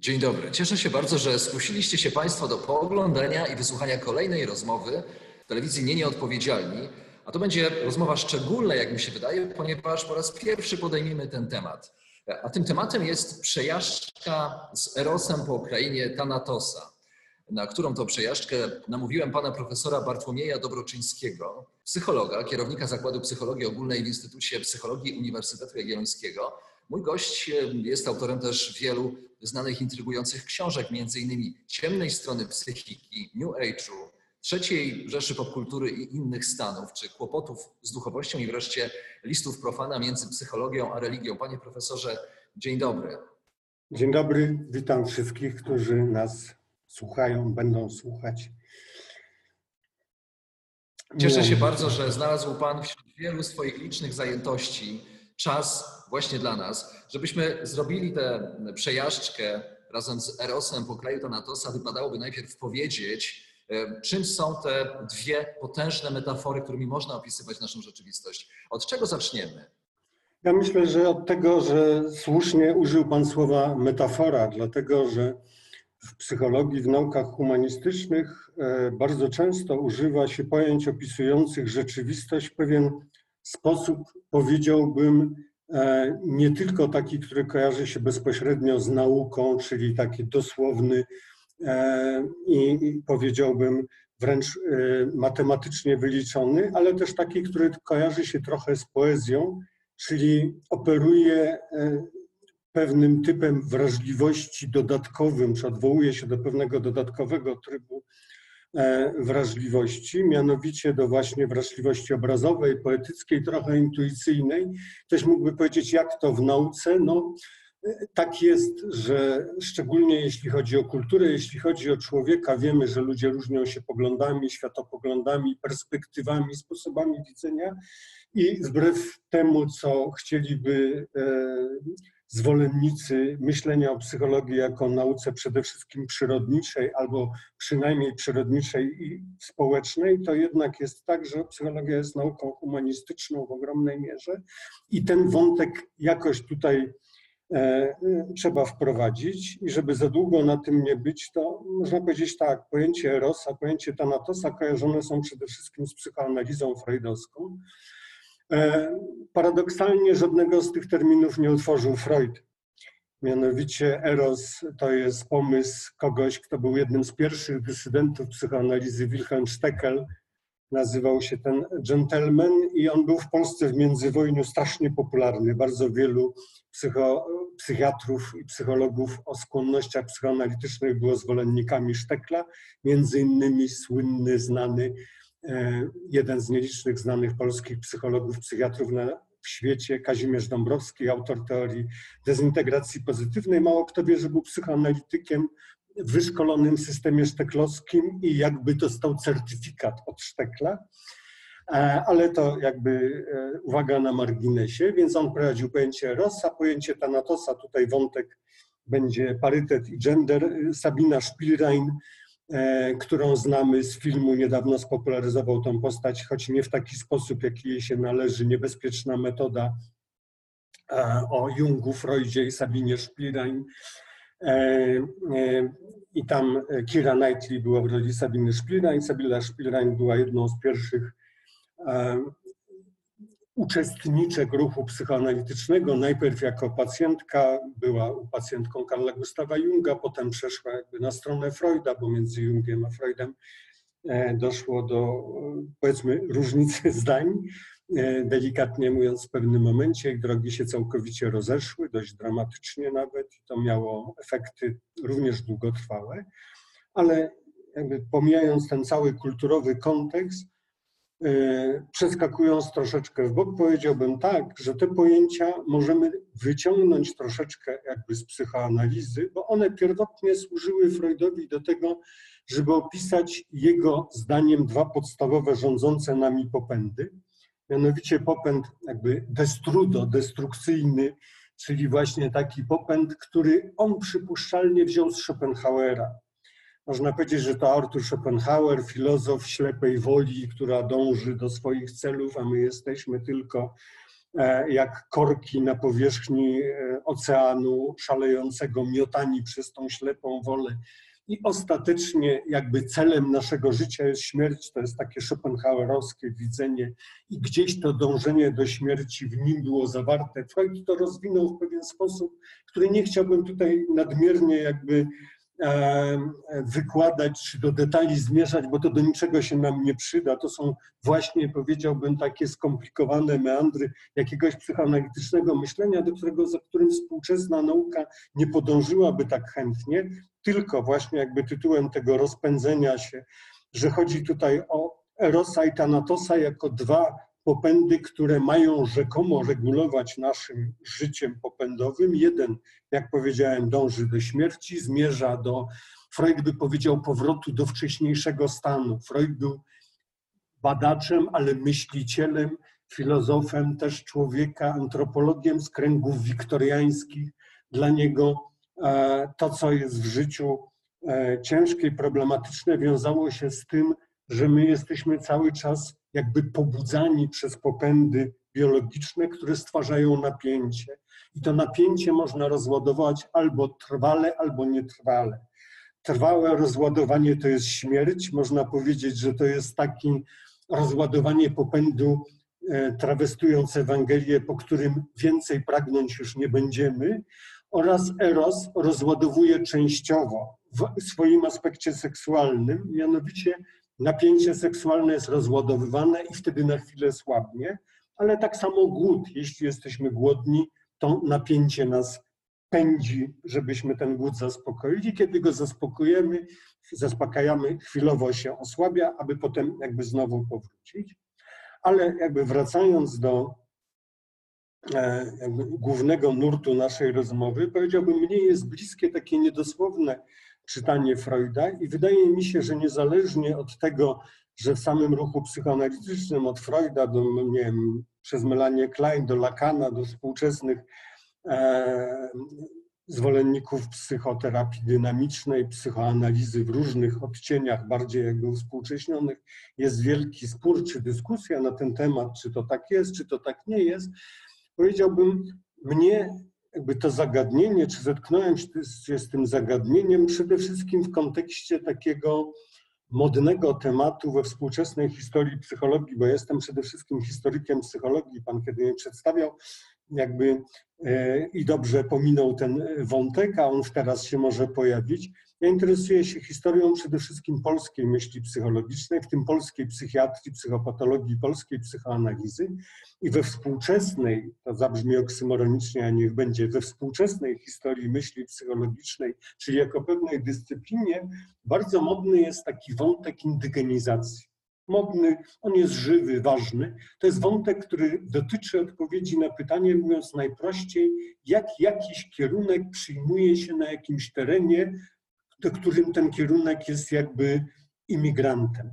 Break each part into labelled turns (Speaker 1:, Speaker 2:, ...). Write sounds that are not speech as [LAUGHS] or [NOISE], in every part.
Speaker 1: Dzień dobry. Cieszę się bardzo, że zgłosiliście się Państwo do pooglądania i wysłuchania kolejnej rozmowy w telewizji Nie Nieodpowiedzialni. A to będzie rozmowa szczególna, jak mi się wydaje, ponieważ po raz pierwszy podejmiemy ten temat. A tym tematem jest przejażdżka z Erosem po Ukrainie Tanatosa, na którą to przejażdżkę namówiłem pana profesora Bartłomieja Dobroczyńskiego, psychologa, kierownika Zakładu Psychologii Ogólnej w Instytucie Psychologii Uniwersytetu Jagiellońskiego. Mój gość jest autorem też wielu znanych, intrygujących książek, innymi Ciemnej strony psychiki, New Age'u, trzeciej Rzeszy Popkultury i innych stanów, czy kłopotów z duchowością i wreszcie listów profana między psychologią a religią. Panie profesorze, dzień dobry.
Speaker 2: Dzień dobry, witam wszystkich, którzy nas słuchają, będą słuchać.
Speaker 1: Cieszę się bardzo, że znalazł Pan wśród wielu swoich licznych zajętości czas właśnie dla nas, żebyśmy zrobili tę przejażdżkę razem z Erosem po kraju Tanatosa. Wypadałoby najpierw powiedzieć, e, czym są te dwie potężne metafory, którymi można opisywać naszą rzeczywistość. Od czego zaczniemy?
Speaker 2: Ja myślę, że od tego, że słusznie użył Pan słowa metafora, dlatego że w psychologii, w naukach humanistycznych e, bardzo często używa się pojęć opisujących rzeczywistość w pewien sposób, powiedziałbym, E, nie tylko taki, który kojarzy się bezpośrednio z nauką, czyli taki dosłowny e, i powiedziałbym wręcz e, matematycznie wyliczony, ale też taki, który kojarzy się trochę z poezją, czyli operuje pewnym typem wrażliwości dodatkowym, czy odwołuje się do pewnego dodatkowego trybu wrażliwości, mianowicie do właśnie wrażliwości obrazowej, poetyckiej, trochę intuicyjnej. Ktoś mógłby powiedzieć, jak to w nauce? No, e, tak jest, że szczególnie jeśli chodzi o kulturę, jeśli chodzi o człowieka, wiemy, że ludzie różnią się poglądami, światopoglądami, perspektywami, sposobami widzenia i wbrew temu, co chcieliby e, zwolennicy myślenia o psychologii jako nauce przede wszystkim przyrodniczej albo przynajmniej przyrodniczej i społecznej, to jednak jest tak, że psychologia jest nauką humanistyczną w ogromnej mierze i ten wątek jakoś tutaj e, trzeba wprowadzić i żeby za długo na tym nie być, to można powiedzieć tak, pojęcie Erosa, pojęcie Tanatosa kojarzone są przede wszystkim z psychoanalizą freudowską, E, paradoksalnie żadnego z tych terminów nie utworzył Freud. Mianowicie Eros to jest pomysł kogoś, kto był jednym z pierwszych dysydentów psychoanalizy, Wilhelm Steckel. Nazywał się ten gentleman i on był w Polsce w międzywojniu strasznie popularny. Bardzo wielu psycho, psychiatrów i psychologów o skłonnościach psychoanalitycznych było zwolennikami Sztekla, między innymi słynny, znany E, jeden z nielicznych znanych polskich psychologów, psychiatrów na, w świecie, Kazimierz Dąbrowski, autor teorii dezintegracji pozytywnej. Mało kto wie, że był psychoanalitykiem w wyszkolonym systemie szteklowskim i jakby dostał certyfikat od Sztekla. E, ale to jakby e, uwaga na marginesie, więc on prowadził pojęcie Rossa, pojęcie Thanatosa, tutaj wątek będzie parytet i gender. Sabina Spielrein E, którą znamy z filmu, niedawno spopularyzował tą postać, choć nie w taki sposób, jaki jej się należy, niebezpieczna metoda e, o Jungu, Freudzie i Sabinie Szpirań. E, I tam Kira Knightley była w roli Sabiny Szpirań. Sabina Szpirań była jedną z pierwszych uczestniczek ruchu psychoanalitycznego. Najpierw jako pacjentka, była pacjentką Karla Gustawa Junga, potem przeszła jakby na stronę Freuda, bo między Jungiem a Freudem e, doszło do powiedzmy różnicy [LAUGHS] zdań. E, delikatnie mówiąc, w pewnym momencie ich drogi się całkowicie rozeszły, dość dramatycznie nawet, i to miało efekty również długotrwałe, ale jakby pomijając ten cały kulturowy kontekst, e, przeskakując troszeczkę w bok, powiedziałbym tak, że te pojęcia możemy wyciągnąć troszeczkę jakby z psychoanalizy, bo one pierwotnie służyły Freudowi do tego, żeby opisać jego zdaniem dwa podstawowe rządzące nami popędy. Mianowicie popęd jakby destrudo, destrukcyjny, czyli właśnie taki popęd, który on przypuszczalnie wziął z Schopenhauera. Można powiedzieć, że to Arthur Schopenhauer, filozof ślepej woli, która dąży do swoich celów, a my jesteśmy tylko e, jak korki na powierzchni e, oceanu szalejącego, miotani przez tą ślepą wolę. I ostatecznie jakby celem naszego życia jest śmierć, to jest takie schopenhauerowskie widzenie i gdzieś to dążenie do śmierci w nim było zawarte. Freud to rozwinął w pewien sposób, który nie chciałbym tutaj nadmiernie jakby wykładać, czy do detali zmierzać, bo to do niczego się nam nie przyda. To są właśnie, powiedziałbym, takie skomplikowane meandry jakiegoś psychoanalitycznego myślenia, do którego, za którym współczesna nauka nie podążyłaby tak chętnie, tylko właśnie jakby tytułem tego rozpędzenia się, że chodzi tutaj o Erosa i Thanatosa jako dwa popędy, które mają rzekomo regulować naszym życiem popędowym. Jeden, jak powiedziałem, dąży do śmierci, zmierza do, Freud by powiedział, powrotu do wcześniejszego stanu. Freud był badaczem, ale myślicielem, filozofem też człowieka, antropologiem z kręgów wiktoriańskich. Dla niego e, to, co jest w życiu e, ciężkie i problematyczne, wiązało się z tym, że my jesteśmy cały czas jakby pobudzani przez popędy biologiczne, które stwarzają napięcie. I to napięcie można rozładować albo trwale, albo nietrwale. Trwałe rozładowanie to jest śmierć. Można powiedzieć, że to jest takie rozładowanie popędu, e, trawestując Ewangelię, po którym więcej pragnąć już nie będziemy. Oraz Eros rozładowuje częściowo w swoim aspekcie seksualnym, mianowicie napięcie seksualne jest rozładowywane i wtedy na chwilę słabnie, ale tak samo głód. Jeśli jesteśmy głodni, to napięcie nas pędzi, żebyśmy ten głód zaspokoili. Kiedy go zaspokojemy, zaspokajamy, chwilowo się osłabia, aby potem jakby znowu powrócić. Ale jakby wracając do e, jakby głównego nurtu naszej rozmowy, powiedziałbym, mnie jest bliskie takie niedosłowne czytanie Freuda i wydaje mi się, że niezależnie od tego, że w samym ruchu psychoanalitycznym od Freuda do, nie wiem, przez Melanie Klein do Lacana, do współczesnych e, zwolenników psychoterapii dynamicznej, psychoanalizy w różnych odcieniach, bardziej jakby uwspółcześnionych, jest wielki spór czy dyskusja na ten temat, czy to tak jest, czy to tak nie jest. Powiedziałbym, mnie jakby to zagadnienie, czy zetknąłem się z tym zagadnieniem przede wszystkim w kontekście takiego modnego tematu we współczesnej historii psychologii, bo jestem przede wszystkim historykiem psychologii. Pan kiedy mnie przedstawiał, jakby e, i dobrze pominął ten wątek, a on teraz się może pojawić. Ja interesuję się historią przede wszystkim polskiej myśli psychologicznej, w tym polskiej psychiatrii, psychopatologii, polskiej psychoanalizy i we współczesnej, to zabrzmi oksymoronicznie, a niech będzie, we współczesnej historii myśli psychologicznej, czyli jako pewnej dyscyplinie, bardzo modny jest taki wątek indygenizacji. Modny, on jest żywy, ważny. To jest wątek, który dotyczy odpowiedzi na pytanie, mówiąc najprościej, jak jakiś kierunek przyjmuje się na jakimś terenie, którym ten kierunek jest jakby imigrantem.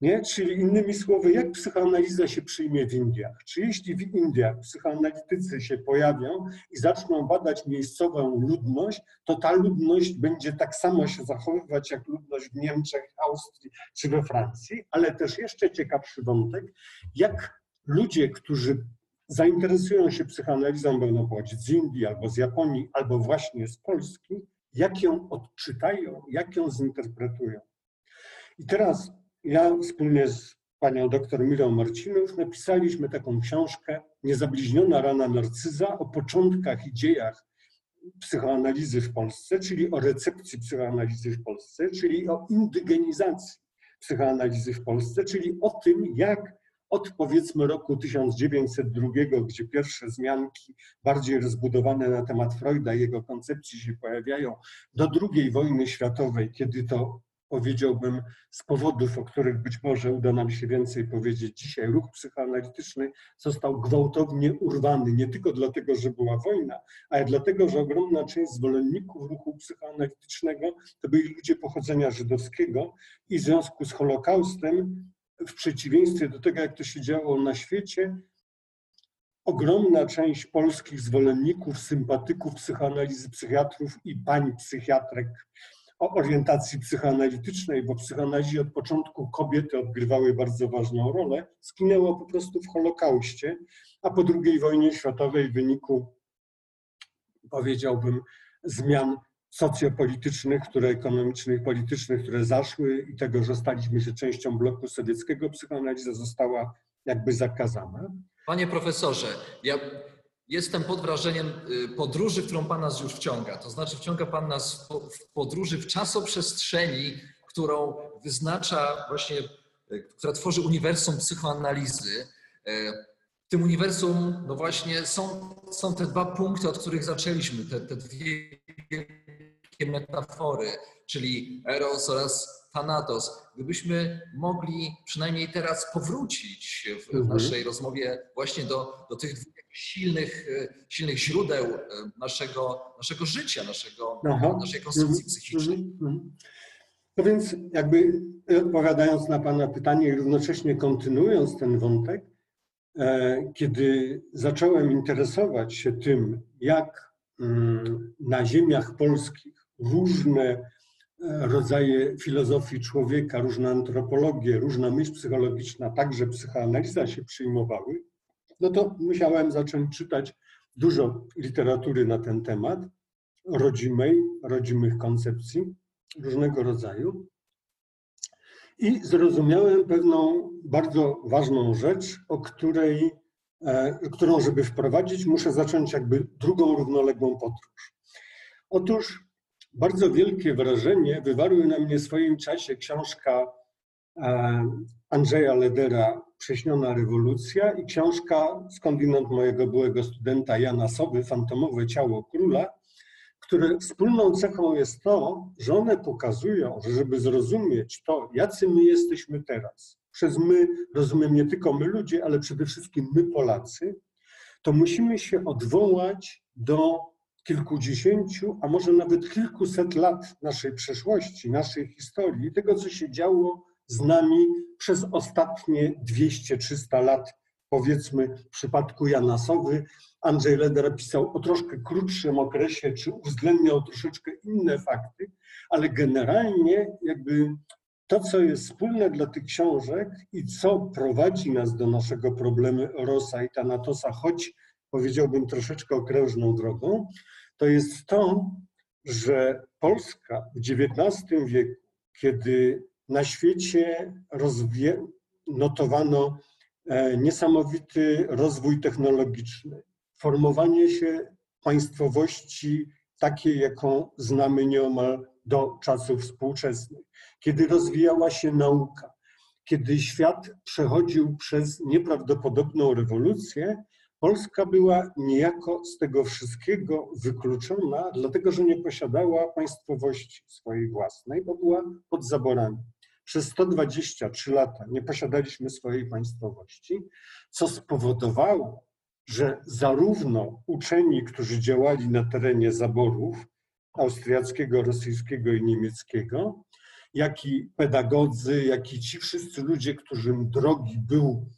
Speaker 2: Nie? Czyli innymi słowy, jak psychoanaliza się przyjmie w Indiach? Czy jeśli w Indiach psychoanalitycy się pojawią i zaczną badać miejscową ludność, to ta ludność będzie tak samo się zachowywać jak ludność w Niemczech, Austrii czy we Francji, ale też jeszcze ciekawszy wątek, jak ludzie, którzy zainteresują się psychoanalizą, będą pochodzić z Indii albo z Japonii, albo właśnie z Polski, jak ją odczytają, jak ją zinterpretują. I teraz ja wspólnie z panią doktor Mirą Marcinów napisaliśmy taką książkę Niezabliźniona rana narcyza o początkach i dziejach psychoanalizy w Polsce, czyli o recepcji psychoanalizy w Polsce, czyli o indygenizacji psychoanalizy w Polsce, czyli o tym, jak od powiedzmy roku 1902, gdzie pierwsze zmianki bardziej rozbudowane na temat Freuda i jego koncepcji się pojawiają, do II wojny światowej, kiedy to powiedziałbym, z powodów, o których być może uda nam się więcej powiedzieć dzisiaj, ruch psychoanalityczny został gwałtownie urwany. Nie tylko dlatego, że była wojna, ale dlatego, że ogromna część zwolenników ruchu psychoanalitycznego to byli ludzie pochodzenia żydowskiego i w związku z Holokaustem, w przeciwieństwie do tego, jak to się działo na świecie, ogromna część polskich zwolenników, sympatyków psychoanalizy, psychiatrów i pań psychiatrek o orientacji psychoanalitycznej, bo w psychoanalizie od początku kobiety odgrywały bardzo ważną rolę, zginęło po prostu w Holokauście, a po II wojnie światowej w wyniku, powiedziałbym, zmian socjopolitycznych, które ekonomicznych, politycznych, które zaszły i tego, że staliśmy się częścią bloku sowieckiego, psychoanaliza została jakby zakazana.
Speaker 1: Panie profesorze, ja jestem pod wrażeniem y, podróży, którą Pan nas już wciąga. To znaczy wciąga Pan nas w podróży w czasoprzestrzeni, którą wyznacza właśnie, y, która tworzy uniwersum psychoanalizy. Tym uniwersum, no właśnie, są, są te dwa punkty, od których zaczęliśmy, te, te dwie wielkie metafory, czyli Eros oraz Thanatos. Gdybyśmy mogli przynajmniej teraz powrócić w,
Speaker 2: Mhm.
Speaker 1: naszej rozmowie właśnie do, do tych dwóch silnych, e, silnych źródeł e, naszego, naszego życia, naszego,
Speaker 2: Aha.
Speaker 1: naszej konstrukcji
Speaker 2: Mhm,
Speaker 1: psychicznej.
Speaker 2: mhm. No więc jakby odpowiadając na Pana pytanie i równocześnie kontynuując ten wątek, e, kiedy zacząłem interesować się tym, jak mm, na ziemiach polskich różne e, rodzaje filozofii człowieka, różne antropologie, różna myśl psychologiczna, także psychoanaliza się przyjmowały, no to musiałem zacząć czytać dużo literatury na ten temat, rodzimej, rodzimych koncepcji różnego rodzaju. I zrozumiałem pewną bardzo ważną rzecz, o której, e, którą, żeby wprowadzić, muszę zacząć jakby drugą równoległą podróż. Otóż bardzo wielkie wrażenie wywarły na mnie w swoim czasie książka e, Andrzeja Ledera Prześniona rewolucja i książka skądinąd mojego byłego studenta Jana Sowy Fantomowe ciało króla, które wspólną cechą jest to, że one pokazują, że żeby zrozumieć to, jacy my jesteśmy teraz, przez my rozumiem nie tylko my ludzie, ale przede wszystkim my Polacy, to musimy się odwołać do kilkudziesięciu, a może nawet kilkuset lat naszej przeszłości, naszej historii, tego, co się działo z nami przez ostatnie 200-300 lat, powiedzmy w przypadku Jana Sowy, Andrzej Leder pisał o troszkę krótszym okresie, czy uwzględniał troszeczkę inne fakty, ale generalnie jakby to, co jest wspólne dla tych książek i co prowadzi nas do naszego problemu Rosa i Tanatosa, choć powiedziałbym troszeczkę okrężną drogą, to jest to, że Polska w XIX wieku, kiedy na świecie rozwie, notowano niesamowity rozwój technologiczny, formowanie się państwowości takiej, jaką znamy nieomal do czasów współczesnych, kiedy rozwijała się nauka, kiedy świat przechodził przez nieprawdopodobną rewolucję, Polska była niejako z tego wszystkiego wykluczona, dlatego że nie posiadała państwowości swojej własnej, bo była pod zaborami. Przez 123 lata nie posiadaliśmy swojej państwowości, co spowodowało, że zarówno uczeni, którzy działali na terenie zaborów austriackiego, rosyjskiego i niemieckiego, jak i pedagodzy, jak i ci wszyscy ludzie, którym drogi był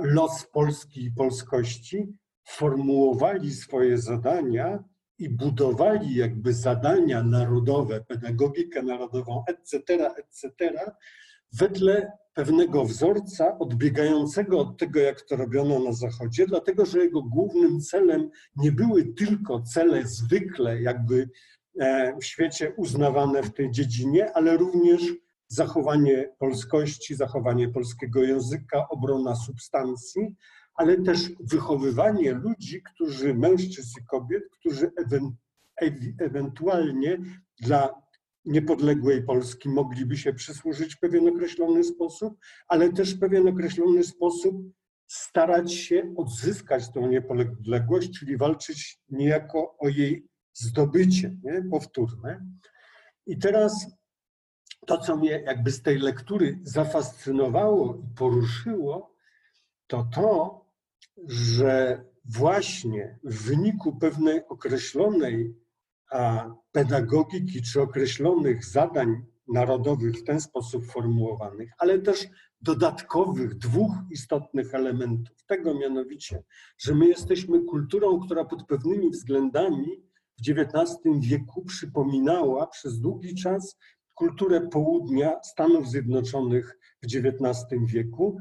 Speaker 2: los Polski i polskości, formułowali swoje zadania i budowali jakby zadania narodowe, pedagogikę narodową, etc., etc., wedle pewnego wzorca odbiegającego od tego, jak to robiono na Zachodzie, dlatego że jego głównym celem nie były tylko cele zwykle jakby e, w świecie uznawane w tej dziedzinie, ale również zachowanie polskości, zachowanie polskiego języka, obrona substancji, ale też wychowywanie ludzi, którzy, mężczyzn i kobiet, którzy ewen, ew- ewentualnie dla niepodległej Polski mogliby się przysłużyć w pewien określony sposób, ale też w pewien określony sposób starać się odzyskać tą niepodległość, czyli walczyć niejako o jej zdobycie, nie? powtórne. I teraz to, co mnie jakby z tej lektury zafascynowało i poruszyło, to to, że właśnie w wyniku pewnej określonej pedagogiki czy określonych zadań narodowych w ten sposób formułowanych, ale też dodatkowych dwóch istotnych elementów. Tego mianowicie, że my jesteśmy kulturą, która pod pewnymi względami w XIX wieku przypominała przez długi czas kulturę południa Stanów Zjednoczonych w XIX wieku,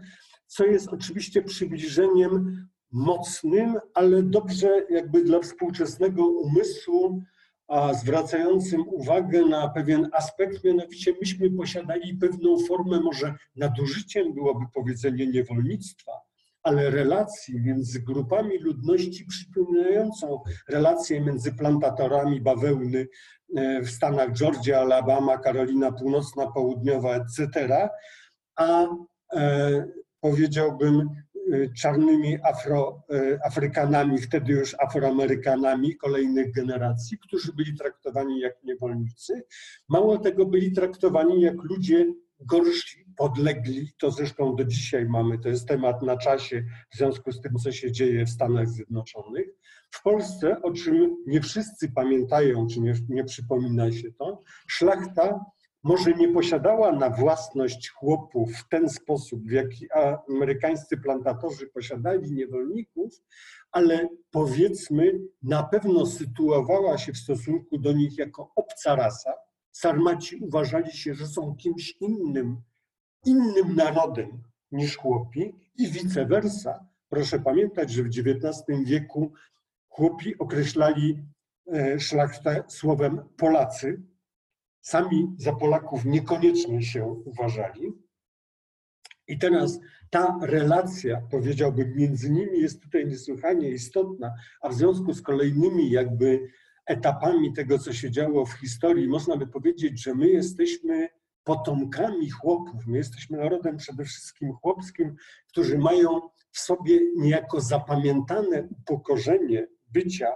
Speaker 2: co jest oczywiście przybliżeniem mocnym, ale dobrze jakby dla współczesnego umysłu, a zwracającym uwagę na pewien aspekt, mianowicie myśmy posiadali pewną formę, może nadużyciem byłoby powiedzenie niewolnictwa, ale relacji między grupami ludności przypominającą relacje między plantatorami bawełny e, w Stanach Georgia, Alabama, Karolina Północna, Południowa, etc., a e, powiedziałbym Y, czarnymi Afro, y, Afrykanami, wtedy już Afroamerykanami kolejnych generacji, którzy byli traktowani jak niewolnicy. Mało tego, byli traktowani jak ludzie gorsi, podlegli. To zresztą do dzisiaj mamy, to jest temat na czasie w związku z tym, co się dzieje w Stanach Zjednoczonych. W Polsce, o czym nie wszyscy pamiętają, czy nie, nie przypomina się to, szlachta może nie posiadała na własność chłopów w ten sposób, w jaki amerykańscy plantatorzy posiadali niewolników, ale powiedzmy na pewno sytuowała się w stosunku do nich jako obca rasa. Sarmaci uważali się, że są kimś innym, innym narodem niż chłopi i vice versa. Proszę pamiętać, że w XIX wieku chłopi określali e, szlachtę słowem Polacy, sami za Polaków niekoniecznie się uważali. I teraz ta relacja, powiedziałbym, między nimi jest tutaj niesłychanie istotna, a w związku z kolejnymi jakby etapami tego, co się działo w historii, można by powiedzieć, że my jesteśmy potomkami chłopów, my jesteśmy narodem przede wszystkim chłopskim, którzy mają w sobie niejako zapamiętane upokorzenie bycia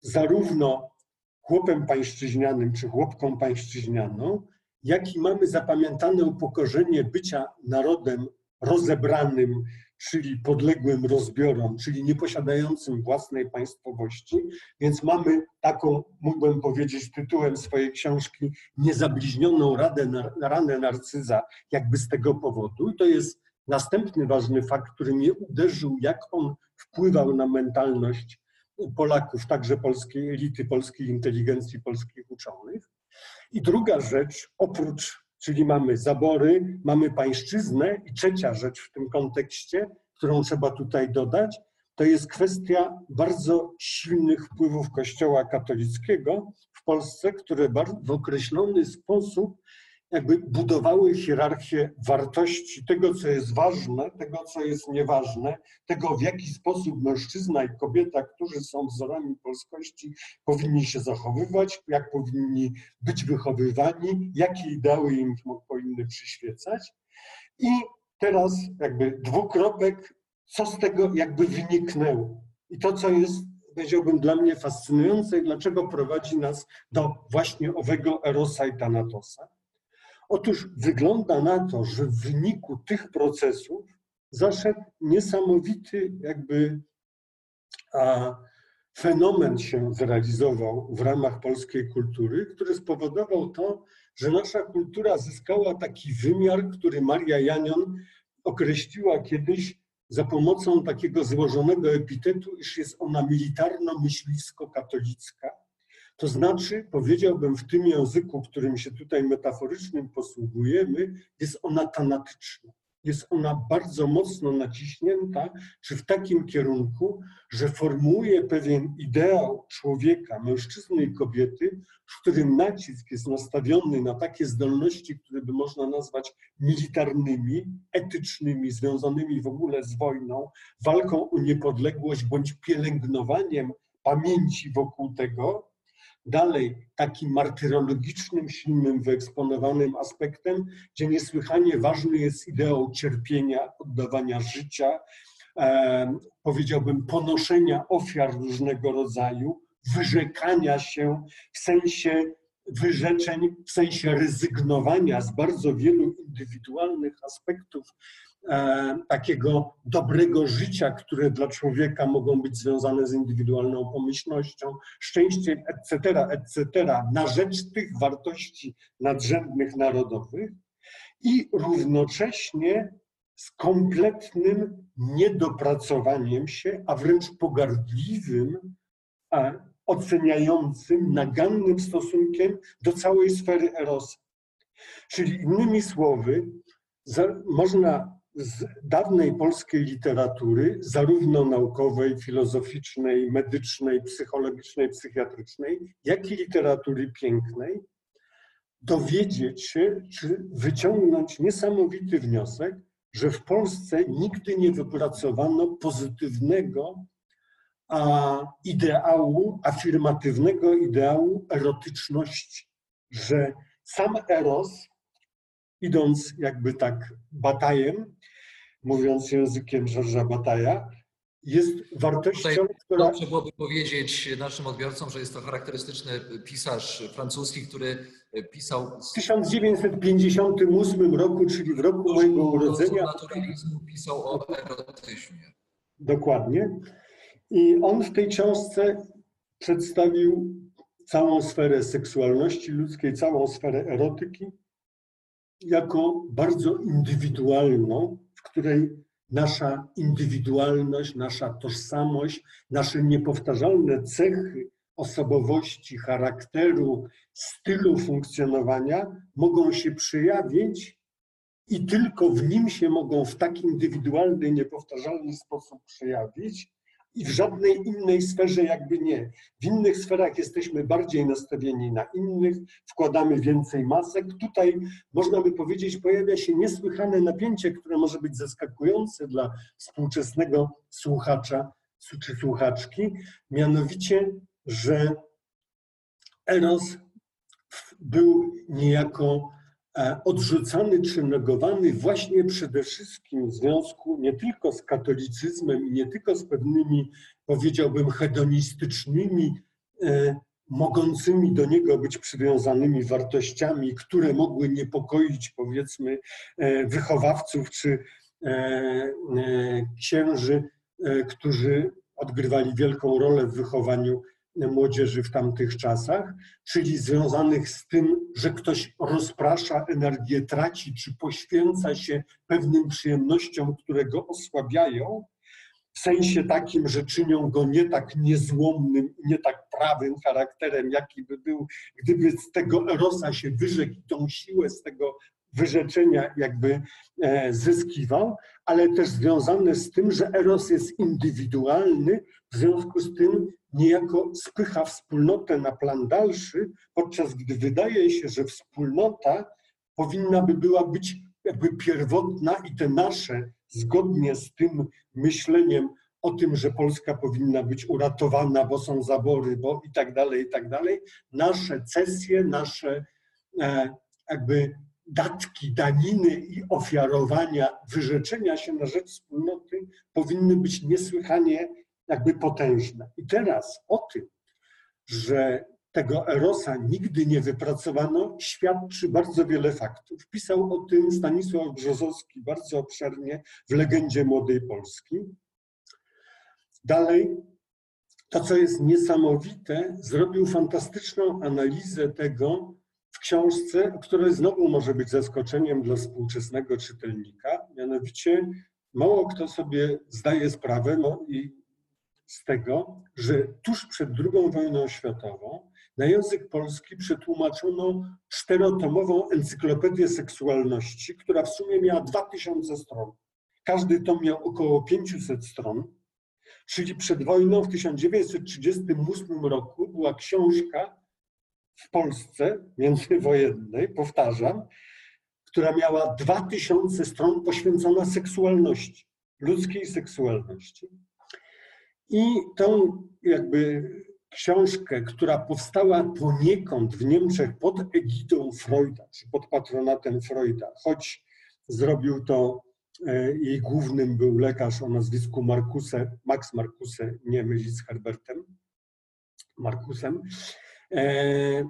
Speaker 2: zarówno chłopem pańszczyźnianym czy chłopką pańszczyźnianą, jaki mamy zapamiętane upokorzenie bycia narodem rozebranym, czyli podległym rozbiorom, czyli nieposiadającym własnej państwowości. Więc mamy taką, mógłbym powiedzieć tytułem swojej książki, niezabliźnioną radę, ranę narcyza, jakby z tego powodu. I to jest następny ważny fakt, który mnie uderzył, jak on wpływał na mentalność Polaków, także polskiej elity, polskiej inteligencji, polskich uczonych. I druga rzecz, oprócz, czyli mamy zabory, mamy pańszczyznę i trzecia rzecz w tym kontekście, którą trzeba tutaj dodać, to jest kwestia bardzo silnych wpływów Kościoła katolickiego w Polsce, które w określony sposób jakby budowały hierarchię wartości tego, co jest ważne, tego, co jest nieważne, tego, w jaki sposób mężczyzna i kobieta, którzy są wzorami polskości, powinni się zachowywać, jak powinni być wychowywani, jakie ideały im powinny przyświecać. I teraz jakby dwukropek, co z tego jakby wyniknęło. I to, co jest powiedziałbym, dla mnie fascynujące i dlaczego prowadzi nas do właśnie owego Erosa i Thanatosa. Otóż wygląda na to, że w wyniku tych procesów zaszedł niesamowity jakby a, fenomen się zrealizował w ramach polskiej kultury, który spowodował to, że nasza kultura zyskała taki wymiar, który Maria Janion określiła kiedyś za pomocą takiego złożonego epitetu, iż jest ona militarno-myśliwsko-katolicka to znaczy, powiedziałbym w tym języku, którym się tutaj metaforycznym posługujemy, jest ona tanatyczna. Jest ona bardzo mocno naciśnięta, czy w takim kierunku, że formułuje pewien ideał człowieka, mężczyzny i kobiety, w którym nacisk jest nastawiony na takie zdolności, które by można nazwać militarnymi, etycznymi, związanymi w ogóle z wojną, walką o niepodległość bądź pielęgnowaniem pamięci wokół tego, Dalej, takim martyrologicznym, silnym, wyeksponowanym aspektem, gdzie niesłychanie ważny jest ideał cierpienia, oddawania życia, e, powiedziałbym, ponoszenia ofiar różnego rodzaju, wyrzekania się w sensie wyrzeczeń w sensie rezygnowania z bardzo wielu indywidualnych aspektów takiego dobrego życia, które dla człowieka mogą być związane z indywidualną pomyślnością, szczęściem, etc., etc., na rzecz tych wartości nadrzędnych narodowych i równocześnie z kompletnym niedopracowaniem się, a wręcz pogardliwym, oceniającym, nagannym stosunkiem do całej sfery erosa. Czyli innymi słowy, można z dawnej polskiej literatury, zarówno naukowej, filozoficznej, medycznej, psychologicznej, psychiatrycznej, jak i literatury pięknej, dowiedzieć się, czy wyciągnąć niesamowity wniosek, że w Polsce nigdy nie wypracowano pozytywnego a, ideału, afirmatywnego ideału erotyczności, że sam eros, idąc jakby tak batajem, mówiąc językiem Georgesa Bataja, jest wartością,
Speaker 1: Tutaj
Speaker 2: która...
Speaker 1: Dobrze byłoby powiedzieć naszym odbiorcom, że jest to charakterystyczny pisarz francuski, który pisał...
Speaker 2: W 1958 roku, czyli w roku mojego urodzenia...
Speaker 1: naturalizmu pisał o erotyzmie.
Speaker 2: Dokładnie. I on w tej książce przedstawił całą sferę seksualności ludzkiej, całą sferę erotyki jako bardzo indywidualną, której nasza indywidualność, nasza tożsamość, nasze niepowtarzalne cechy osobowości, charakteru, stylu funkcjonowania mogą się przejawić i tylko w nim się mogą w tak indywidualny, niepowtarzalny sposób przejawić i w żadnej innej sferze jakby nie. W innych sferach jesteśmy bardziej nastawieni na innych, wkładamy więcej masek. Tutaj można by powiedzieć, pojawia się niesłychane napięcie, które może być zaskakujące dla współczesnego słuchacza czy słuchaczki, mianowicie, że Eros był niejako odrzucany czy negowany właśnie przede wszystkim w związku nie tylko z katolicyzmem i nie tylko z pewnymi, powiedziałbym, hedonistycznymi, e, mogącymi do niego być przywiązanymi wartościami, które mogły niepokoić, powiedzmy, e, wychowawców czy e, księży, którzy odgrywali wielką rolę w wychowaniu młodzieży w tamtych czasach, czyli związanych z tym, że ktoś rozprasza energię, traci czy poświęca się pewnym przyjemnościom, które go osłabiają, w sensie takim, że czynią go nie tak niezłomnym, nie tak prawym charakterem, jaki by był, gdyby z tego erosa się wyrzekł i tą siłę z tego wyrzeczenia jakby e, zyskiwał, ale też związane z tym, że eros jest indywidualny, w związku z tym niejako spycha wspólnotę na plan dalszy, podczas gdy wydaje się, że wspólnota powinna by była być jakby pierwotna i te nasze, zgodnie z tym myśleniem o tym, że Polska powinna być uratowana, bo są zabory, bo i tak dalej, i tak dalej, nasze cesje, nasze e, jakby datki, daniny i ofiarowania, wyrzeczenia się na rzecz wspólnoty powinny być niesłychanie jakby potężne. I teraz o tym, że tego Erosa nigdy nie wypracowano, świadczy bardzo wiele faktów. Pisał o tym Stanisław Brzozowski bardzo obszernie w Legendzie Młodej Polski. Dalej, to co jest niesamowite, zrobił fantastyczną analizę tego w książce, która znowu może być zaskoczeniem dla współczesnego czytelnika, mianowicie mało kto sobie zdaje sprawę, no i z tego, że tuż przed II wojną światową na język polski przetłumaczono czterotomową encyklopedię seksualności, która w sumie miała 2000 stron. Każdy tom miał około 500 stron, czyli przed wojną w 1938 roku była książka w Polsce międzywojennej, powtarzam, która miała 2000 stron poświęcona seksualności, ludzkiej seksualności. I tą jakby książkę, która powstała poniekąd w Niemczech pod egidą Freuda, czy pod patronatem Freuda, choć zrobił to, e, jej głównym był lekarz o nazwisku Markuse, Max Markuse, nie mylić z Herbertem Markusem. E,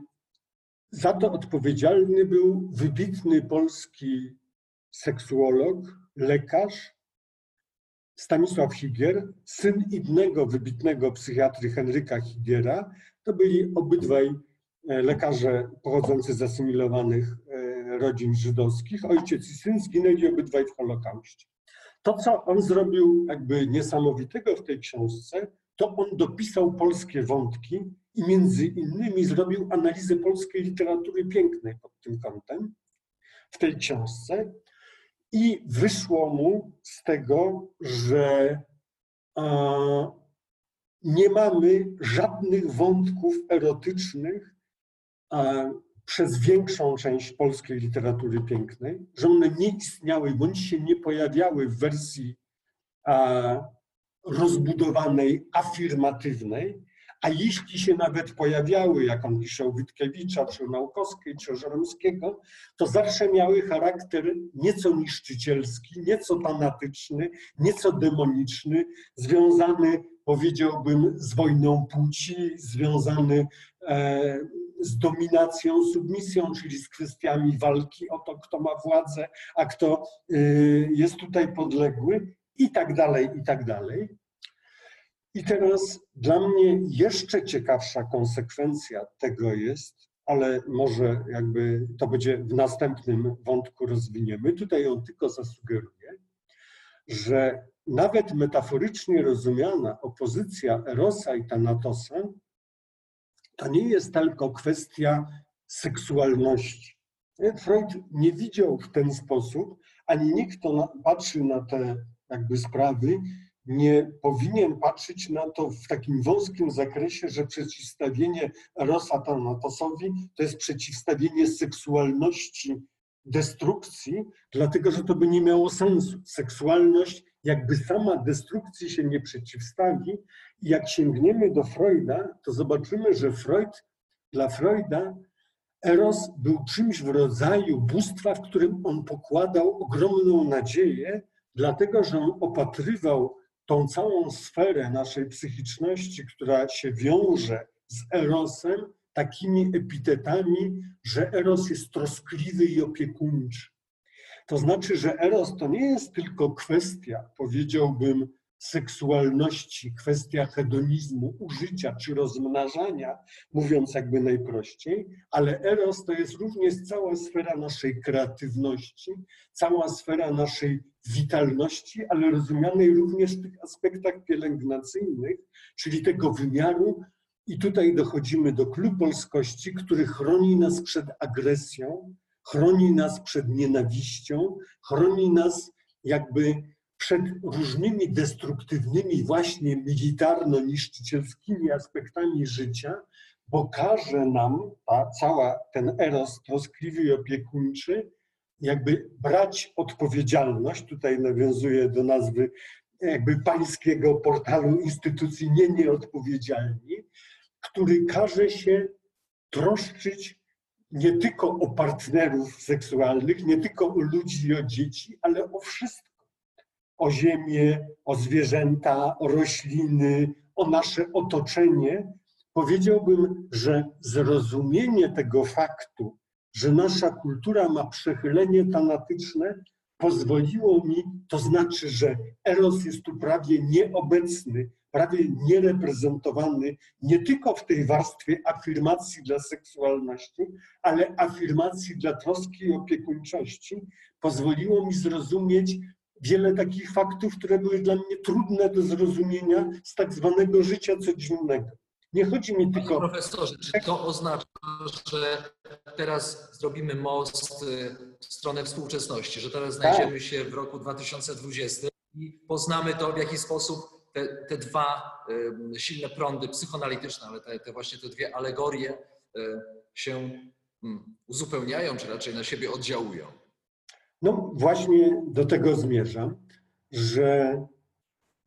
Speaker 2: za to odpowiedzialny był wybitny polski seksuolog, lekarz Stanisław Higier, syn innego wybitnego psychiatry Henryka Higiera. To byli obydwaj e, lekarze pochodzący z asymilowanych e, rodzin żydowskich. Ojciec i syn zginęli obydwaj w Holokauście. To, co on zrobił jakby niesamowitego w tej książce, to on dopisał polskie wątki i między innymi zrobił analizę polskiej literatury pięknej pod tym kątem w tej książce. I wyszło mu z tego, że nie mamy żadnych wątków erotycznych przez większą część polskiej literatury pięknej, że one nie istniały bądź się nie pojawiały w wersji rozbudowanej, afirmatywnej, a jeśli się nawet pojawiały, jak on pisze Witkiewicza, czy Naukowskiej, czy Żeromskiego, to zawsze miały charakter nieco niszczycielski, nieco fanatyczny, nieco demoniczny, związany, powiedziałbym, z wojną płci, związany e, z dominacją, submisją, czyli z kwestiami walki o to, kto ma władzę, a kto y, jest tutaj podległy i tak dalej, i tak dalej. I teraz dla mnie jeszcze ciekawsza konsekwencja tego jest, ale może jakby to będzie w następnym wątku rozwiniemy. Tutaj ją tylko zasugeruję, że nawet metaforycznie rozumiana opozycja Erosa i Thanatosa to nie jest tylko kwestia seksualności. Freud nie widział w ten sposób, ani nikt, kto patrzy na te jakby sprawy, nie powinien patrzeć na to w takim wąskim zakresie, że przeciwstawienie Erosa Thanatosowi to jest przeciwstawienie seksualności destrukcji, dlatego że to by nie miało sensu. Seksualność jakby sama destrukcji się nie przeciwstawi. I jak sięgniemy do Freuda, to zobaczymy, że Freud, dla Freuda Eros był czymś w rodzaju bóstwa, w którym on pokładał ogromną nadzieję, dlatego że on opatrywał tą całą sferę naszej psychiczności, która się wiąże z Erosem, takimi epitetami, że Eros jest troskliwy i opiekuńczy. To znaczy, że Eros to nie jest tylko kwestia, powiedziałbym, seksualności, kwestia hedonizmu, użycia czy rozmnażania, mówiąc jakby najprościej, ale Eros to jest również cała sfera naszej kreatywności, cała sfera naszej witalności, ale rozumianej również w tych aspektach pielęgnacyjnych, czyli tego wymiaru. I tutaj dochodzimy do klubu polskości, który chroni nas przed agresją, chroni nas przed nienawiścią, chroni nas jakby przed różnymi destruktywnymi, właśnie militarno-niszczycielskimi aspektami życia, bo każe nam ta cała ten eros troskliwy i opiekuńczy, jakby brać odpowiedzialność, tutaj nawiązuję do nazwy jakby pańskiego portalu instytucji nie nieodpowiedzialni, który każe się troszczyć nie tylko o partnerów seksualnych, nie tylko o ludzi i o dzieci, ale o wszystko. O ziemię, o zwierzęta, o rośliny, o nasze otoczenie. Powiedziałbym, że zrozumienie tego faktu, że nasza kultura ma przechylenie tanatyczne, pozwoliło mi, to znaczy, że Eros jest tu prawie nieobecny, prawie niereprezentowany nie tylko w tej warstwie afirmacji dla seksualności, ale afirmacji dla troski i opiekuńczości, pozwoliło mi zrozumieć wiele takich faktów, które były dla mnie trudne do zrozumienia z tak zwanego życia codziennego. Nie chodzi mi tylko.
Speaker 1: Panie profesorze, czy to oznacza, że teraz zrobimy most y, w stronę współczesności, że teraz
Speaker 2: Tak.
Speaker 1: znajdziemy się w roku 2020 i poznamy to, w jaki sposób te, te dwa y, silne prądy psychoanalityczne, ale te, te właśnie te dwie alegorie y, się mm, uzupełniają, czy raczej na siebie oddziałują?
Speaker 2: No właśnie do tego zmierzam, że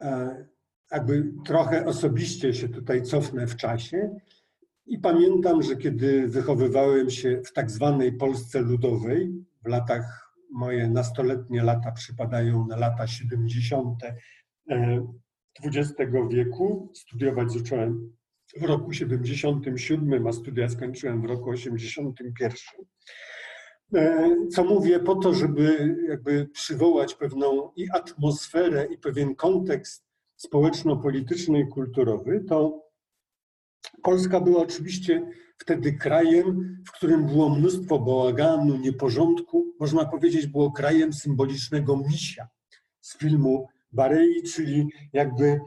Speaker 2: e, jakby trochę osobiście się tutaj cofnę w czasie i pamiętam, że kiedy wychowywałem się w tak zwanej Polsce Ludowej, w latach, moje nastoletnie lata przypadają na lata 70. e, XX wieku, studiować zacząłem w roku 77, a studia skończyłem w roku 81. E, Co mówię po to, żeby jakby przywołać pewną i atmosferę, i pewien kontekst społeczno-polityczny i kulturowy, to Polska była oczywiście wtedy krajem, w którym było mnóstwo bałaganu, nieporządku. Można powiedzieć, było krajem symbolicznego misia z filmu Barei, czyli jakby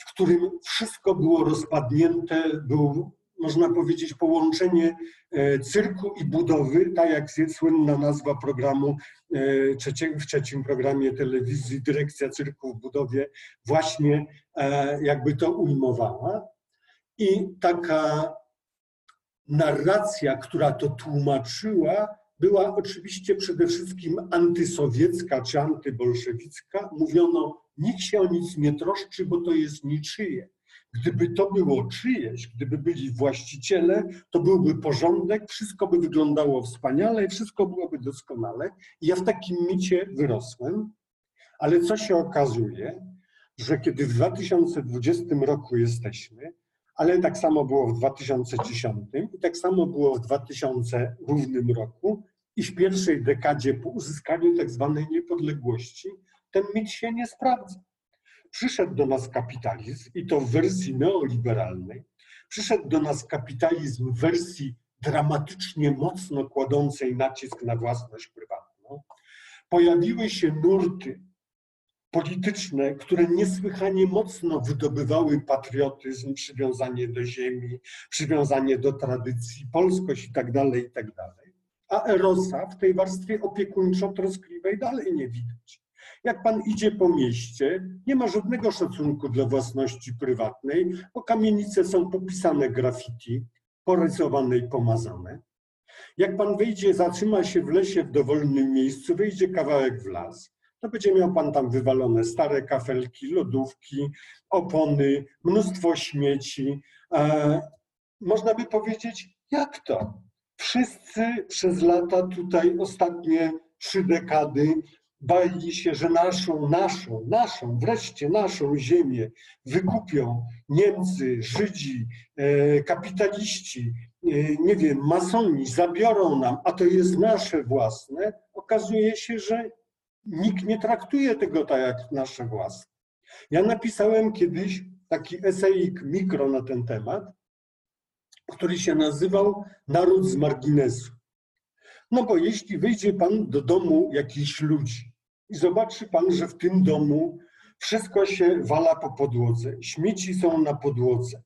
Speaker 2: w którym wszystko było rozpadnięte, był, można powiedzieć, połączenie e, cyrku i budowy, tak jak słynna nazwa programu e, w trzecim programie telewizji Dyrekcja Cyrku w Budowie właśnie e, jakby to ujmowała. I taka narracja, która to tłumaczyła, była oczywiście przede wszystkim antysowiecka czy antybolszewicka. Mówiono, nikt się o nic nie troszczy, bo to jest niczyje. Gdyby to było czyjeś, gdyby byli właściciele, to byłby porządek, wszystko by wyglądało wspaniale, wszystko byłoby doskonale. I ja w takim micie wyrosłem, ale co się okazuje, że kiedy w 2020 roku jesteśmy, ale tak samo było w 2010 i tak samo było w 2000 równym roku i w pierwszej dekadzie po uzyskaniu tak zwanej niepodległości, ten mit się nie sprawdza. Przyszedł do nas kapitalizm i to w wersji neoliberalnej. Przyszedł do nas kapitalizm w wersji dramatycznie mocno kładącej nacisk na własność prywatną. Pojawiły się nurty polityczne, które niesłychanie mocno wydobywały patriotyzm, przywiązanie do ziemi, przywiązanie do tradycji, polskość i tak dalej, i tak. A Erosa w tej warstwie opiekuńczo-troskliwej dalej nie widać. Jak pan idzie po mieście, nie ma żadnego szacunku dla własności prywatnej, bo kamienice są popisane graffiti, porysowane i pomazane. Jak pan wyjdzie, zatrzyma się w lesie w dowolnym miejscu, wyjdzie kawałek w las, to będzie miał pan tam wywalone stare kafelki, lodówki, opony, mnóstwo śmieci. E, można by powiedzieć, jak to? Wszyscy przez lata tutaj ostatnie trzy dekady bali się, że naszą, naszą, naszą, wreszcie naszą ziemię wykupią Niemcy, Żydzi, e, kapitaliści, e, nie wiem, masoni, zabiorą nam, a to jest nasze własne. Okazuje się, że nikt nie traktuje tego tak jak nasze własne. Ja napisałem kiedyś taki esejik mikro na ten temat, który się nazywał Naród z marginesu. No bo jeśli wyjdzie pan do domu jakichś ludzi i zobaczy pan, że w tym domu wszystko się wala po podłodze, śmieci są na podłodze,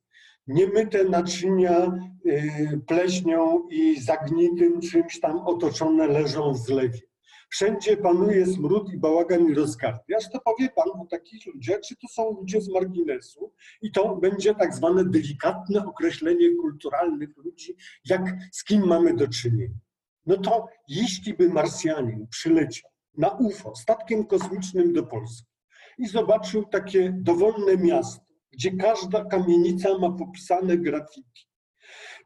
Speaker 2: niemyte naczynia y, pleśnią i zagnitym czymś tam otoczone leżą w zlewie. Wszędzie panuje smród i bałagan i rozkardiaż, to powie pan o takich ludziach, czy to są ludzie z marginesu i to będzie tak zwane delikatne określenie kulturalnych ludzi, jak z kim mamy do czynienia. No to jeśli by Marsjanin przyleciał na UFO statkiem kosmicznym do Polski i zobaczył takie dowolne miasto, gdzie każda kamienica ma popisane graffiti,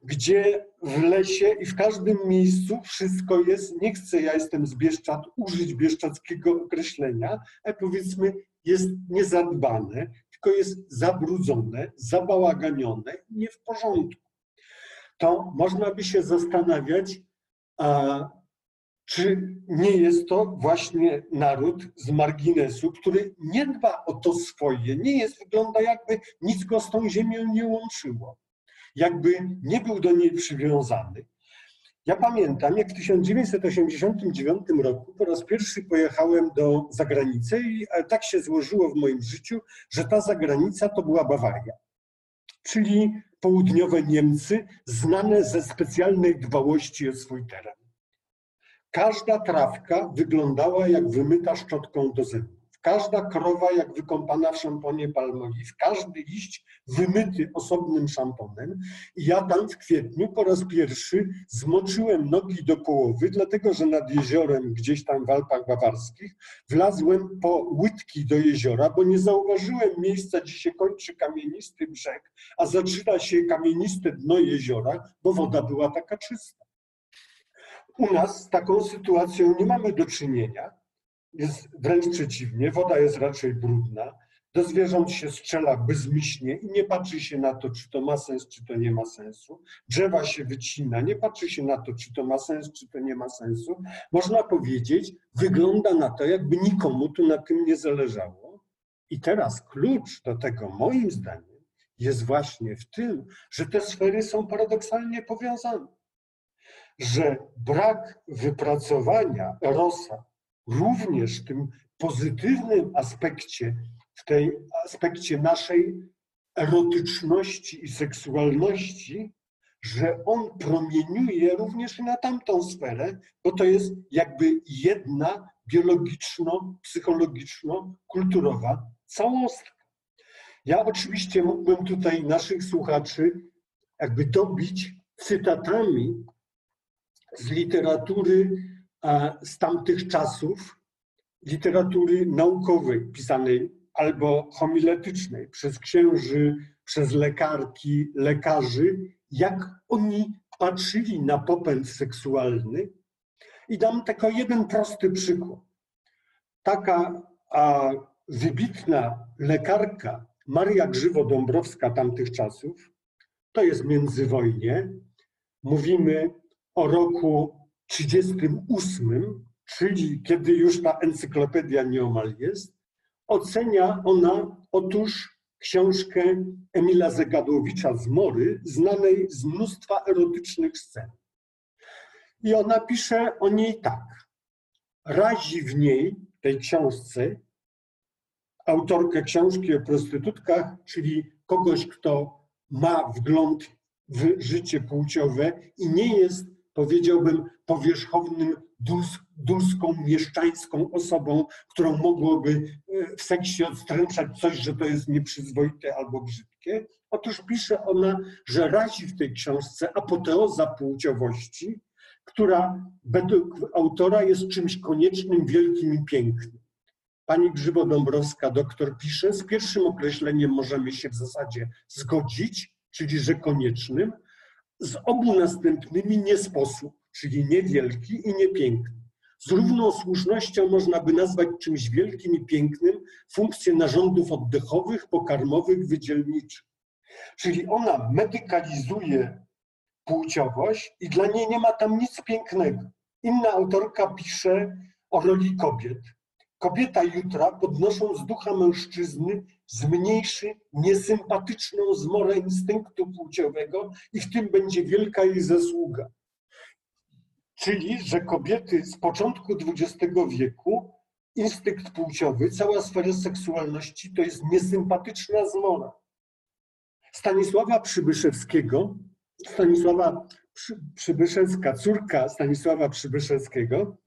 Speaker 2: gdzie w lesie i w każdym miejscu wszystko jest, nie chcę, ja jestem z Bieszczad, użyć bieszczadzkiego określenia, ale powiedzmy jest niezadbane, tylko jest zabrudzone, zabałaganione, nie w porządku. To można by się zastanawiać, a, czy nie jest to właśnie naród z marginesu, który nie dba o to swoje, nie jest, wygląda jakby nic go z tą ziemią nie łączyło jakby nie był do niej przywiązany. Ja pamiętam, jak w 1989 roku po raz pierwszy pojechałem do zagranicy i tak się złożyło w moim życiu, że ta zagranica to była Bawaria, czyli południowe Niemcy, znane ze specjalnej dbałości o swój teren. Każda trawka wyglądała jak wymyta szczotką do zębów. Każda krowa jak wykąpana w szamponie palmolive, każdy liść wymyty osobnym szamponem. I ja tam w kwietniu po raz pierwszy zmoczyłem nogi do połowy, dlatego że nad jeziorem, gdzieś tam w Alpach Bawarskich, wlazłem po łydki do jeziora, bo nie zauważyłem miejsca, gdzie się kończy kamienisty brzeg, a zaczyna się kamieniste dno jeziora, bo woda była taka czysta. U nas z taką sytuacją nie mamy do czynienia jest wręcz przeciwnie, woda jest raczej brudna. do zwierząt się strzela bezmyślnie i nie patrzy się na to, czy to ma sens, czy to nie ma sensu. Drzewa się wycina, nie patrzy się na to, czy to ma sens, czy to nie ma sensu. Można powiedzieć, wygląda na to, jakby nikomu tu na tym nie zależało. I teraz klucz do tego, moim zdaniem, jest właśnie w tym, że te sfery są paradoksalnie powiązane. Że brak wypracowania Erosa również w tym pozytywnym aspekcie, w tej aspekcie naszej erotyczności i seksualności, że on promieniuje również na tamtą sferę, bo to jest jakby jedna biologiczno-psychologiczno-kulturowa całostka. Ja oczywiście mógłbym tutaj naszych słuchaczy jakby dobić cytatami z literatury z tamtych czasów, literatury naukowej pisanej albo homiletycznej przez księży, przez lekarki, lekarzy, jak oni patrzyli na popęd seksualny. I dam tylko jeden prosty przykład. Taka a, wybitna lekarka Maria Grzywo-Dąbrowska tamtych czasów, to jest międzywojnie, mówimy o roku 38, czyli kiedy już ta encyklopedia nieomal jest, ocenia ona otóż książkę Emila Zegadłowicza z Mory, znanej z mnóstwa erotycznych scen. I ona pisze o niej tak. Razi w niej, tej książce, autorkę książki o prostytutkach, czyli kogoś, kto ma wgląd w życie płciowe i nie jest, powiedziałbym, powierzchownym, dulską, mieszczańską osobą, którą mogłoby e, w seksie odstręczać coś, że to jest nieprzyzwoite albo brzydkie. Otóż pisze ona, że razi w tej książce apoteoza płciowości, która według autora jest czymś koniecznym, wielkim i pięknym. Pani Grzybo-Dąbrowska, doktor, pisze, z pierwszym określeniem możemy się w zasadzie zgodzić, czyli że koniecznym, z obu następnymi nie sposób, czyli niewielki i niepiękny. Z równą słusznością można by nazwać czymś wielkim i pięknym funkcję narządów oddechowych, pokarmowych, wydzielniczych. Czyli ona medykalizuje płciowość i dla niej nie ma tam nic pięknego. Inna autorka pisze o roli kobiet. Kobieta jutra, podnosząc ducha mężczyzny, zmniejszy niesympatyczną zmorę instynktu płciowego i w tym będzie wielka jej zasługa. Czyli, że kobiety z początku XX wieku, instynkt płciowy, cała sfera seksualności to jest niesympatyczna zmora. Stanisława Przybyszewskiego, Stanisława Przybyszewska, córka Stanisława Przybyszewskiego,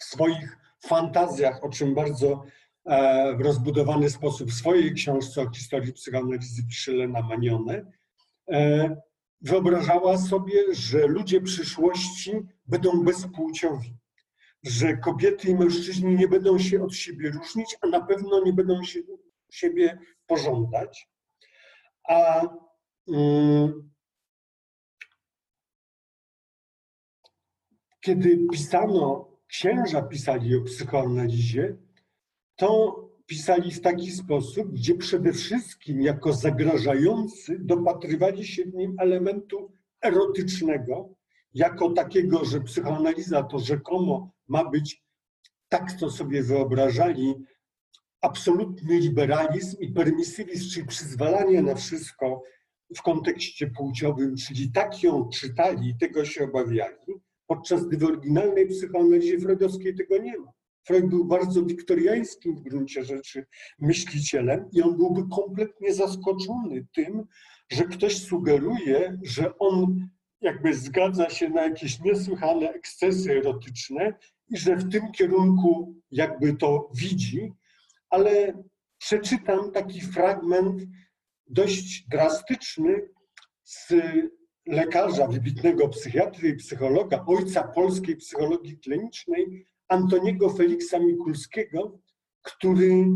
Speaker 2: w swoich fantazjach, o czym bardzo w rozbudowany sposób w swojej książce o historii psychoanalizy pisze Lena Manione, e, wyobrażała sobie, że ludzie przyszłości będą bezpłciowi, że kobiety i mężczyźni nie będą się od siebie różnić, a na pewno nie będą się siebie pożądać. A um, kiedy pisano, księża pisali o psychoanalizie, to pisali w taki sposób, gdzie przede wszystkim jako zagrażający dopatrywali się w nim elementu erotycznego, jako takiego, że psychoanaliza to rzekomo ma być, tak to sobie wyobrażali, absolutny liberalizm i permisywizm, czyli przyzwalanie na wszystko w kontekście płciowym, czyli tak ją czytali i tego się obawiali, podczas gdy w oryginalnej psychoanalizie freudowskiej tego nie ma. Freud był bardzo wiktoriańskim w gruncie rzeczy myślicielem i on byłby kompletnie zaskoczony tym, że ktoś sugeruje, że on jakby zgadza się na jakieś niesłychane ekscesy erotyczne i że w tym kierunku jakby to widzi, ale przeczytam taki fragment dość drastyczny z lekarza, wybitnego psychiatry i psychologa, ojca polskiej psychologii klinicznej, Antoniego Feliksa Mikulskiego, który,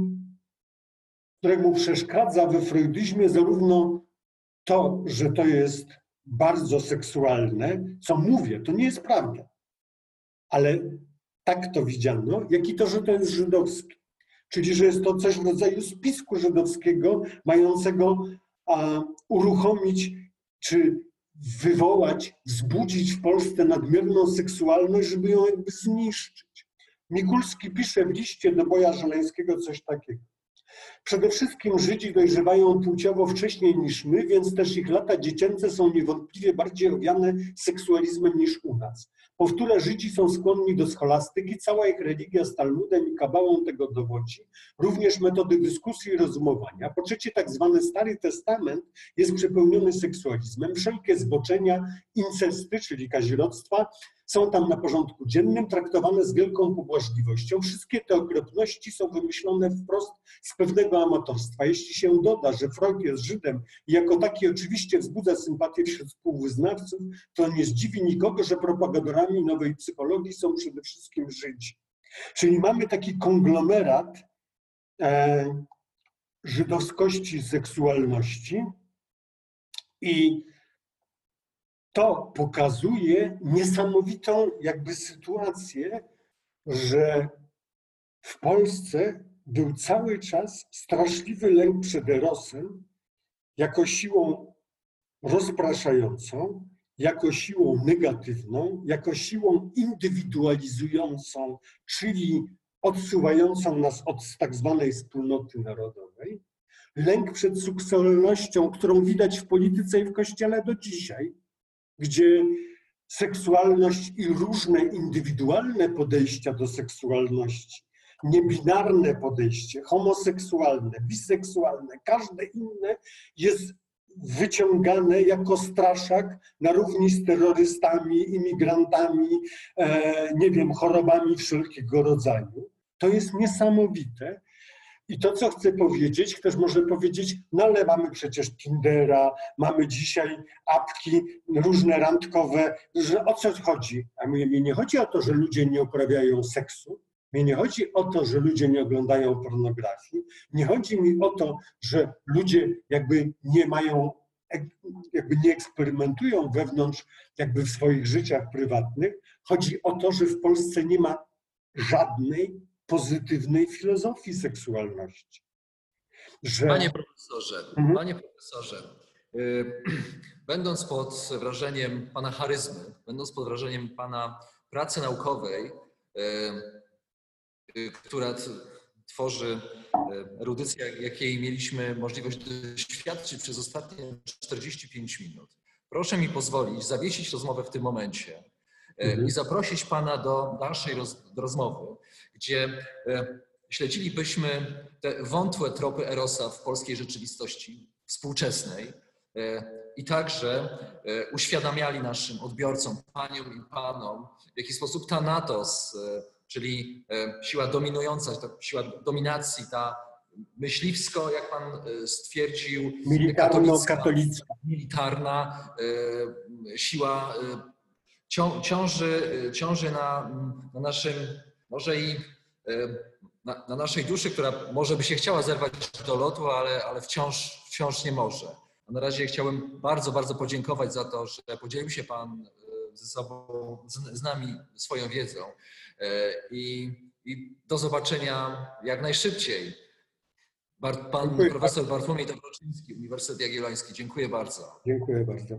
Speaker 2: któremu przeszkadza we freudyzmie zarówno to, że to jest bardzo seksualne, co mówię, to nie jest prawda, ale tak to widziano, jak i to, że to jest żydowskie. czyli że jest to coś w rodzaju spisku żydowskiego, mającego a, uruchomić czy wywołać, wzbudzić w Polsce nadmierną seksualność, żeby ją jakby zniszczyć. Mikulski pisze w liście do Boja Żeleńskiego coś takiego. Przede wszystkim Żydzi dojrzewają płciowo wcześniej niż my, więc też ich lata dziecięce są niewątpliwie bardziej owiane seksualizmem niż u nas. Powtóre Żydzi są skłonni do scholastyki, cała ich religia z Talmudem i kabałą tego dowodzi, również metody dyskusji i rozumowania. Po trzecie, tak zwany Stary Testament jest przepełniony seksualizmem. Wszelkie zboczenia, incesty, czyli kazirodztwa, są tam na porządku dziennym, traktowane z wielką pobłażliwością. Wszystkie te okropności są wymyślone wprost z pewnego amatorstwa. Jeśli się doda, że Freud jest Żydem i jako taki oczywiście wzbudza sympatię wśród współwyznawców, to nie zdziwi nikogo, że propagatorami nowej psychologii są przede wszystkim Żydzi. Czyli mamy taki konglomerat e, żydowskości, seksualności i to pokazuje niesamowitą jakby sytuację, że w Polsce był cały czas straszliwy lęk przed erosem jako siłą rozpraszającą, jako siłą negatywną, jako siłą indywidualizującą, czyli odsuwającą nas od tak zwanej wspólnoty narodowej. Lęk przed seksualnością, którą widać w polityce i w kościele do dzisiaj, gdzie seksualność i różne indywidualne podejścia do seksualności, niebinarne podejście, homoseksualne, biseksualne, każde inne jest wyciągane jako straszak na równi z terrorystami, imigrantami, e, nie wiem, chorobami wszelkiego rodzaju. To jest niesamowite. I to, co chcę powiedzieć, ktoś może powiedzieć, no ale mamy przecież Tindera, mamy dzisiaj apki różne randkowe, że o co chodzi? A mnie, mnie nie chodzi o to, że ludzie nie uprawiają seksu, mnie nie chodzi o to, że ludzie nie oglądają pornografii, nie chodzi mi o to, że ludzie jakby nie mają, jakby nie eksperymentują wewnątrz, jakby w swoich życiach prywatnych. Chodzi o to, że w Polsce nie ma żadnej pozytywnej filozofii seksualności.
Speaker 1: Że... Panie profesorze,
Speaker 2: Mhm.
Speaker 1: panie profesorze, y, [CLEARS THROAT] będąc pod wrażeniem pana charyzmy, będąc pod wrażeniem pana pracy naukowej, y, y, która tworzy erudycję, jakiej mieliśmy możliwość doświadczyć przez ostatnie 45 minut. Proszę mi pozwolić zawiesić rozmowę w tym momencie
Speaker 2: Mhm.
Speaker 1: i zaprosić pana do dalszej roz, do rozmowy, gdzie e, śledzilibyśmy te wątłe tropy Erosa w polskiej rzeczywistości współczesnej e, i także e, uświadamiali naszym odbiorcom, paniom i panom, w jaki sposób Thanatos, czyli siła dominująca, ta siła dominacji, ta myśliwsko, jak pan stwierdził,
Speaker 2: Militarno-katolicka.
Speaker 1: militarna siła cią- ciąży, ciąży na, na naszym, może i na, na naszej duszy, która może by się chciała zerwać do lotu, ale, ale wciąż, wciąż nie może. A na razie chciałem bardzo, bardzo podziękować za to, że podzielił się Pan e, ze sobą, z, z nami swoją wiedzą E, i, i do zobaczenia jak najszybciej. Bar- Pan
Speaker 2: Dziękuję
Speaker 1: profesor Bartłomiej Dobroszyński, Uniwersytet Jagielloński. Dziękuję bardzo.
Speaker 2: Dziękuję bardzo.